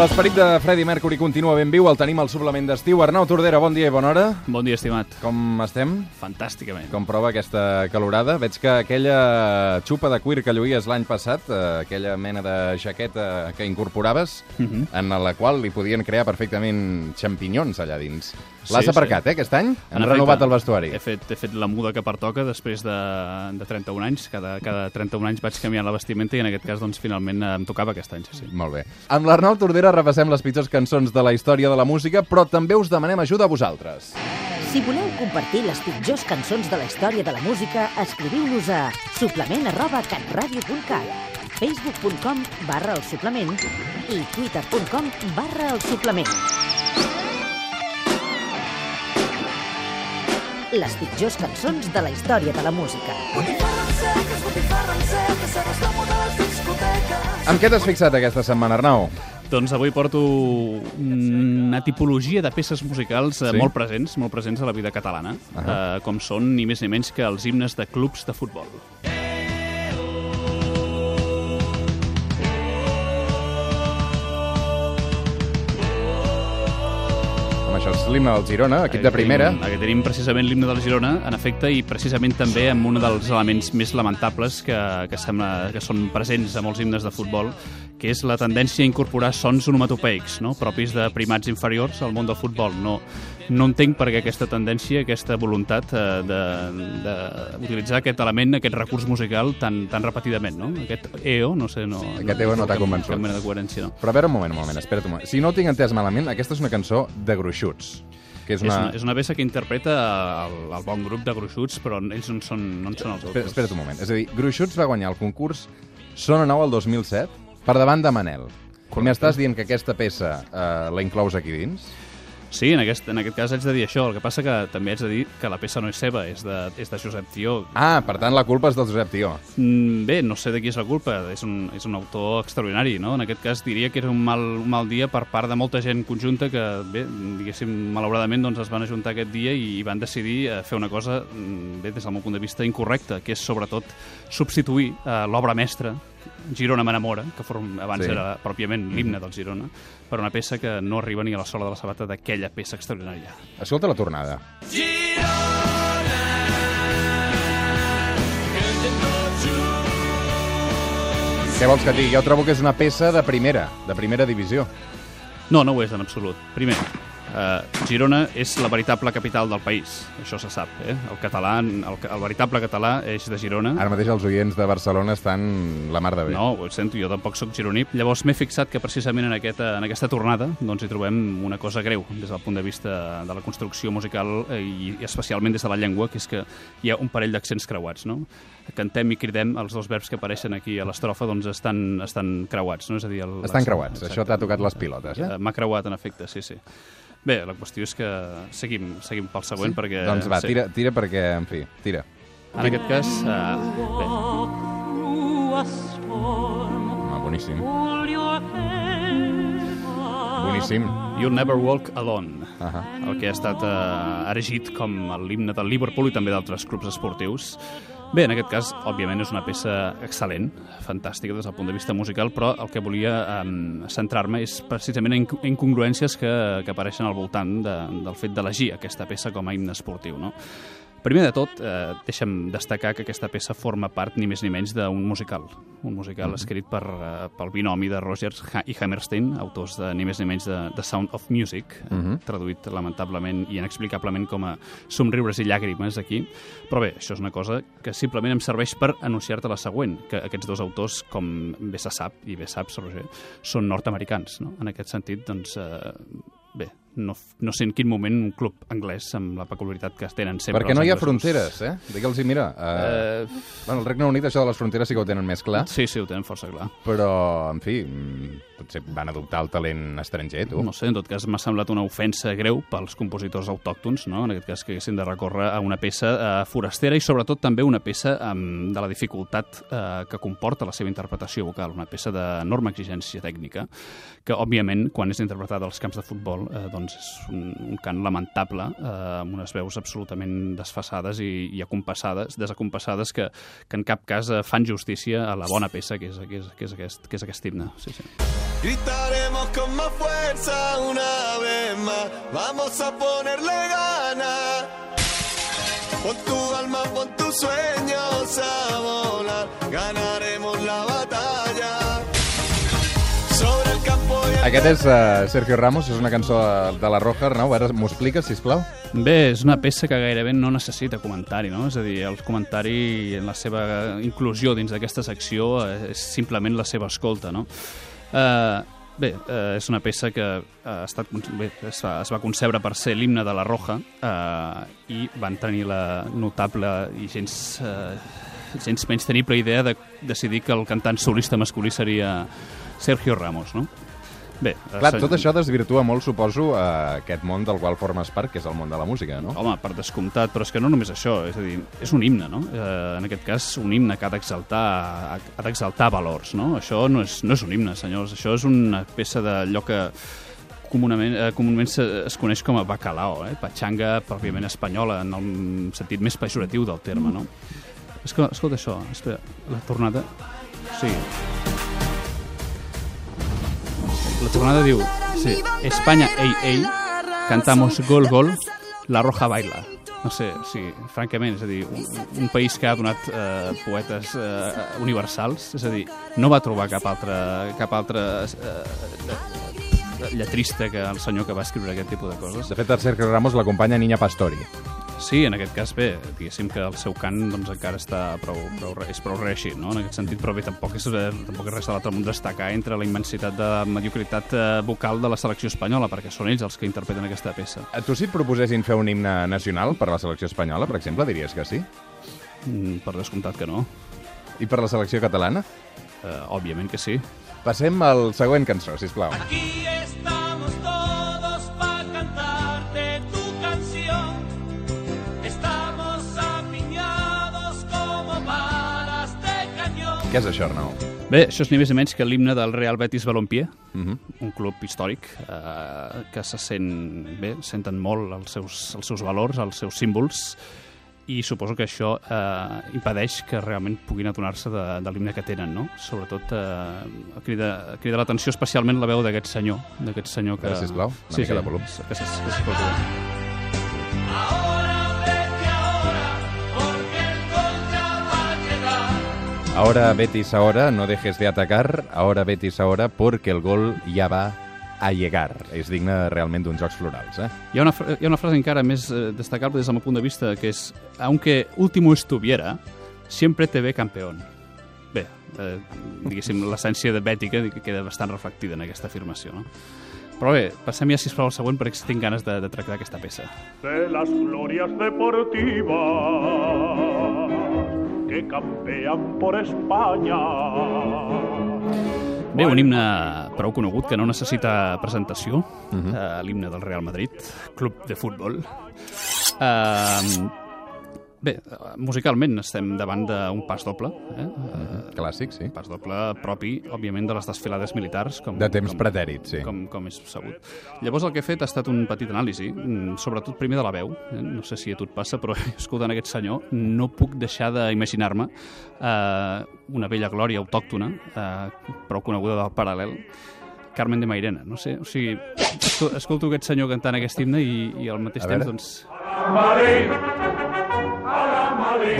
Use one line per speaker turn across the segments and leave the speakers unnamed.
L'esperit de Freddie Mercury continua ben viu, el tenim al suplement d'estiu. Arnau Tordera, bon dia i bona hora.
Bon dia, estimat.
Com estem?
Fantàsticament.
Com prova aquesta calorada? Veig que aquella xupa de cuir que lluïes l'any passat, eh, aquella mena de jaqueta que incorporaves,
Mhm.
en la qual li podien crear perfectament xampinyons allà dins.
Sí,
L'has
sí.
aparcat, eh, aquest any?
En
Han
efecte,
renovat el vestuari.
He fet, he fet la muda que pertoca després de, de 31 anys. Cada, cada 31 anys vaig canviant la vestimenta i en aquest cas, doncs, finalment eh, em tocava aquest any, sí. sí.
Molt bé. Amb l'Arnau Tordera repassem les pitjors cançons de la història de la música, però també us demanem ajuda a vosaltres.
Si voleu compartir les pitjors cançons de la història de la música, escriviu-nos a suplement arroba catradio.cat facebook.com barra el suplement i twitter.com barra el suplement. Les pitjors cançons de la història de la música.
Amb què t'has fixat aquesta setmana, Arnau?
Doncs avui porto una tipologia de peces musicals eh,
Sí?
molt presents, molt presents a la vida catalana,
Ahà.
eh, com són ni més ni menys que els himnes de clubs de futbol.
Això és l'himne del Girona, equip de primera.
Tenim, aquí tenim precisament l'himne del Girona, en efecte, i precisament també amb un dels elements més lamentables que, que, sembla, que són presents a molts himnes de futbol, que és la tendència a incorporar sons onomatopeics, no? propis de primats inferiors al món del futbol. No, no entenc per què aquesta tendència, aquesta voluntat eh, d'utilitzar aquest element, aquest recurs musical tan, tan repetidament. No? Aquest EO, no sé... No,
Aquest EO no t'ha convençut.
Cap mena de coherència, no.
Però a veure un moment, un moment, espera't un moment. Si no ho tinc entès malament, aquesta és una cançó de gruixuts. Que és
És,
una...
una, és una peça que interpreta el, el bon grup de gruixuts, però ells no en són, no en són els autors.
espera't un moment. És a dir, Gruixuts va guanyar el concurs Sona Nou el 2007 per davant de Manel. M'estàs dient que aquesta peça eh, la inclous aquí dins?
Sí, en aquest, en aquest cas haig de dir això. El que passa que també haig de dir que la peça no és seva, és de, és de Josep Tió.
Ah, per tant, la culpa és del Josep Tió.
Mm, Bé, no sé de qui és la culpa, és un, és un autor extraordinari, no? En aquest cas diria que era un mal, un mal dia per part de molta gent conjunta que, bé, diguéssim, malauradament doncs, es van ajuntar aquest dia i, i van decidir eh, fer una cosa, mm, bé, des del meu punt de vista, incorrecta, que és sobretot substituir eh, l'obra mestra, Girona m'enamora, que form, abans
Sí.
era pròpiament l'himne del Girona, per una peça que no arriba ni a la sola de la sabata d'aquella peça extraordinària.
Escolta la tornada. Què vols que digui? Jo trobo que és una peça de primera, de primera divisió.
No, no ho és en absolut. Primer, eh, Girona és la veritable capital del país, això se sap. Eh? El català, el, el veritable català és de Girona.
Ara mateix els oients de Barcelona estan la mar de bé.
No, ho sento, jo tampoc sóc gironí. Llavors m'he fixat que precisament en aquesta, en aquesta tornada doncs, hi trobem una cosa greu des del punt de vista de la construcció musical eh, i especialment des de la llengua, que és que hi ha un parell d'accents creuats. No? Cantem i cridem, els dos verbs que apareixen aquí a l'estrofa doncs, estan, estan creuats. No? És a dir, el,
Estan creuats, això t'ha tocat les pilotes, eh?
Eh, M'ha creuat, en efecte, sí, sí. Bé, la qüestió és que seguim, seguim pel següent, sí? perquè...
Doncs va,
sí.
tira, tira perquè, en fi, tira.
En aquest cas, uh, bé,
Ah, boníssim. Boníssim.
You'll Never Walk Alone,
Ahà.
el que ha estat uh, erigit com l'himne del Liverpool i també d'altres clubs esportius. Bé, en aquest cas, òbviament, és una peça excel·lent, fantàstica des del punt de vista musical, però el que volia um, centrar-me és precisament en inc- incongruències que, que apareixen al voltant de, del fet d'elegir aquesta peça com a himne esportiu. No? Primer de tot, eh, deixa'm destacar que aquesta peça forma part ni més ni menys d'un musical. Un musical escrit per, eh, pel binomi de Rogers i Hammerstein, autors de ni més ni menys de The Sound of Music, eh, traduït lamentablement i inexplicablement com a somriures i llàgrimes aquí. Però bé, això és una cosa que simplement em serveix per anunciar-te la següent, que aquests dos autors, com bé se sap, i bé saps, Roger, són nord-americans. No? En aquest sentit, doncs, eh, bé, no, no sé en quin moment un club anglès amb la peculiaritat que tenen sempre
Perquè no hi ha fronteres, eh? Digue'ls, mira, eh,
Eh,
bueno, el Regne Unit això de les fronteres sí que ho tenen més clar,
sí, sí, ho tenen força clar.
però, en fi, mm, potser van adoptar el talent estranger, tu.
No sé, en tot cas m'ha semblat una ofensa greu pels compositors autòctons, no? en aquest cas que haguessin de recórrer a una peça eh, forastera i sobretot també una peça amb, de la dificultat eh, que comporta la seva interpretació vocal, una peça d'enorme exigència tècnica, que òbviament quan és interpretada als camps de futbol eh, doncs és un, un cant lamentable eh, amb unes veus absolutament desfasades i, i acompassades, desacompassades que, que en cap cas eh, fan justícia a la bona peça que és, que és, que és, aquest, que és aquest himne. Sí, sí.
Gritaremos con más fuerza una vez más. Vamos a ponerle ganas. Pon tu alma, pon tus sueños a volar. Ganaremos la batalla.
Aquest és uh, Sergio Ramos, és una cançó de, de la Roja. Arnau, ara m'ho expliques, sisplau?
Bé, és una peça que gairebé no necessita comentari, no? És a dir, el comentari en la seva inclusió dins d'aquesta secció eh, és simplement la seva escolta, no? Uh, bé, uh, és una peça que ha estat, bé, es, va, es va concebre per ser l'himne de la Roja uh, i van tenir la notable i gens, uh, gens menys tenible idea de decidir que el cantant solista masculí seria Sergio Ramos, no? Bé, eh,
Clar,
se-
tot això desvirtua molt, suposo, uh, aquest món del qual formes part, que és el món de la música, no?
Home, per descomptat, però és que no només això, és a dir, és un himne, no? Eh, en aquest cas, un himne que ha d'exaltar ha d'exaltar valors, no? Això no és, no és un himne, senyors, això és una peça d'allò que comunament, eh, comunament se, es coneix com a bacalao, eh? patxanga pròpiament espanyola, en el sentit més pejoratiu del terme, no? Escolta, escolta això, espera, la tornada... Sí. La tornada diu, sí, Espanya, ei, ei, cantamos gol, gol, la roja baila. No sé, sí, francament, és a dir, un, un país que ha donat eh, poetes eh, universals, és a dir, no va trobar cap altre, cap altre eh, lletrista que el senyor que va escriure aquest tipus de coses.
De fet, el Sergio Ramos l'acompanya Niña Pastori.
Sí, en aquest cas, bé, diguéssim que el seu cant doncs, encara està prou, prou, és prou reeixit, no? en aquest sentit, però bé, tampoc és, eh, tampoc és res de l'altre món destacar entre la immensitat de mediocritat eh, vocal de la selecció espanyola, perquè són ells els que interpreten aquesta peça.
A tu, si et proposessin fer un himne nacional per a la selecció espanyola, per exemple, diries que sí?
Mm, per descomptat que no.
I per la selecció catalana?
Eh, òbviament que sí.
Passem al següent cançó, sisplau.
Aquí estamos
Què és això, Arnau?
Bé, això és ni més ni menys que l'himne del Real Betis Balompié,
Uh -huh.
un club històric eh, que se sent bé, senten molt els seus, els seus valors, els seus símbols, i suposo que això eh, impedeix que realment puguin adonar-se de, de l'himne que tenen, no? Sobretot eh, crida, crida l'atenció especialment la veu d'aquest senyor, d'aquest senyor que...
Veure, sisplau, una mica de volum.
Que s'es- que s'escolti
Ahora
Betis ahora, no dejes de atacar. Ahora Betis ahora, porque el gol ya va a llegar. És digne realment d'uns jocs florals, eh?
Hi ha, una, hi ha una frase encara més eh, destacable des del meu punt de vista, que és aunque último estuviera, siempre te ve campeón. Bé, eh, diguéssim, l'essència de bètica que queda bastant reflectida en aquesta afirmació, no? Però bé, passem ja, sisplau, al següent, perquè tinc ganes de, de tractar aquesta peça.
de las glorias deportivas que campean por España.
Bé, un himne prou conegut que no necessita presentació, uh -huh. uh, l'himne del Real Madrid, club de futbol. Uh, bé, eh, musicalment estem davant d'un pas doble, eh? Uh,
Clàssic, sí.
pas doble propi, òbviament, de les desfilades militars. Com,
De temps
com,
pretèrit, sí.
Com, com és sabut. Llavors el que he fet ha estat un petit anàlisi, mm, sobretot primer de la veu. Eh? No sé si a tu et passa, però escoltant aquest senyor no puc deixar d'imaginar-me eh, una vella glòria autòctona, eh, prou coneguda del paral·lel, Carmen de Mairena. No sé, o sigui, escol- escolto aquest senyor cantant aquest himne i, i al mateix
A
temps,
veure.
doncs...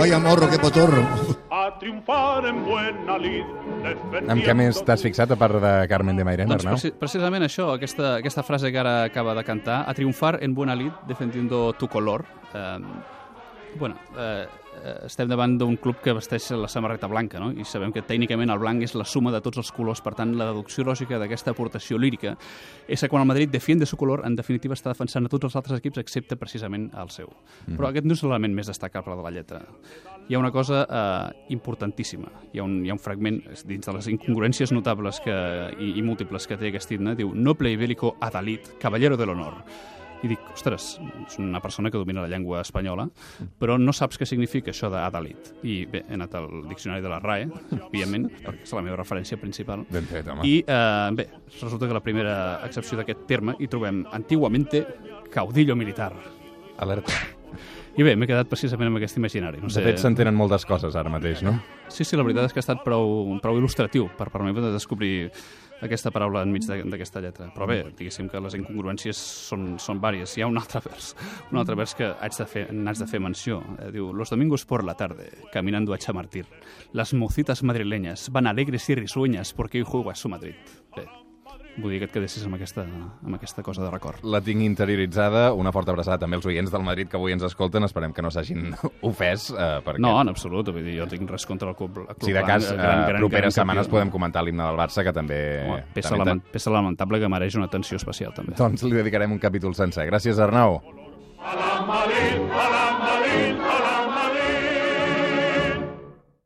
Vaya morro, qué potorro.
A triunfar en buena lid.
Amb què més t'has fixat, a part de Carmen de Mairena,
Doncs
Arnau?
preci precisament això, aquesta, aquesta frase que ara acaba de cantar, a triomfar en buena lid defendiendo tu color. Eh, Bueno, eh, estem davant d'un club que vesteix la samarreta blanca, no? i sabem que tècnicament el blanc és la suma de tots els colors, per tant, la deducció lògica d'aquesta aportació lírica és que quan el Madrid defiende su color, en definitiva està defensant a tots els altres equips excepte precisament el seu. Però aquest no és l'element més destacable de la lletra. Hi ha una cosa eh, importantíssima, hi ha, un, hi ha un fragment dins de les incongruències notables que, i, i múltiples que té aquest himne, diu Noble i bélico Adalid, caballero de l'honor. I dic, ostres, és una persona que domina la llengua espanyola, però no saps què significa això d'Adalit. I bé, he anat al diccionari de la RAE, òbviament, perquè és la meva referència principal.
Ben fet, home.
I eh, bé, resulta que la primera excepció d'aquest terme hi trobem antiguamente caudillo militar.
Alerta.
I bé, m'he quedat precisament amb aquest imaginari. No
De
sé,
fet, s'entenen moltes coses ara mateix, no?
Sí, sí, la veritat és que ha estat prou, prou il·lustratiu per de descobrir aquesta paraula enmig de- d'aquesta lletra. Però bé, diguéssim que les incongruències són, són vàries. Hi ha un altre vers, un altre vers que haig de fer, n'haig de fer menció. Eh, diu, los domingos por la tarde, caminando a Chamartín, las mocitas madrileñas van alegres y risueñas porque hoy juega su Madrid. Bé, vull dir que et quedessis amb aquesta, amb aquesta cosa de record.
La tinc interioritzada. Una forta abraçada també als oients del Madrid que avui ens escolten. Esperem que no s'hagin ofès. Eh, perquè...
No, en absolut, vull dir, jo tinc res contra el club, el club
Si de cas,
blanc,
eh, properes setmanes
campió.
podem comentar l'himne del Barça, que també...
Home, peça,
també
lament, peça lamentable que mereix una atenció especial, també.
Doncs li dedicarem un capítol sencer. Gràcies, Arnau.
A la Madrid, a la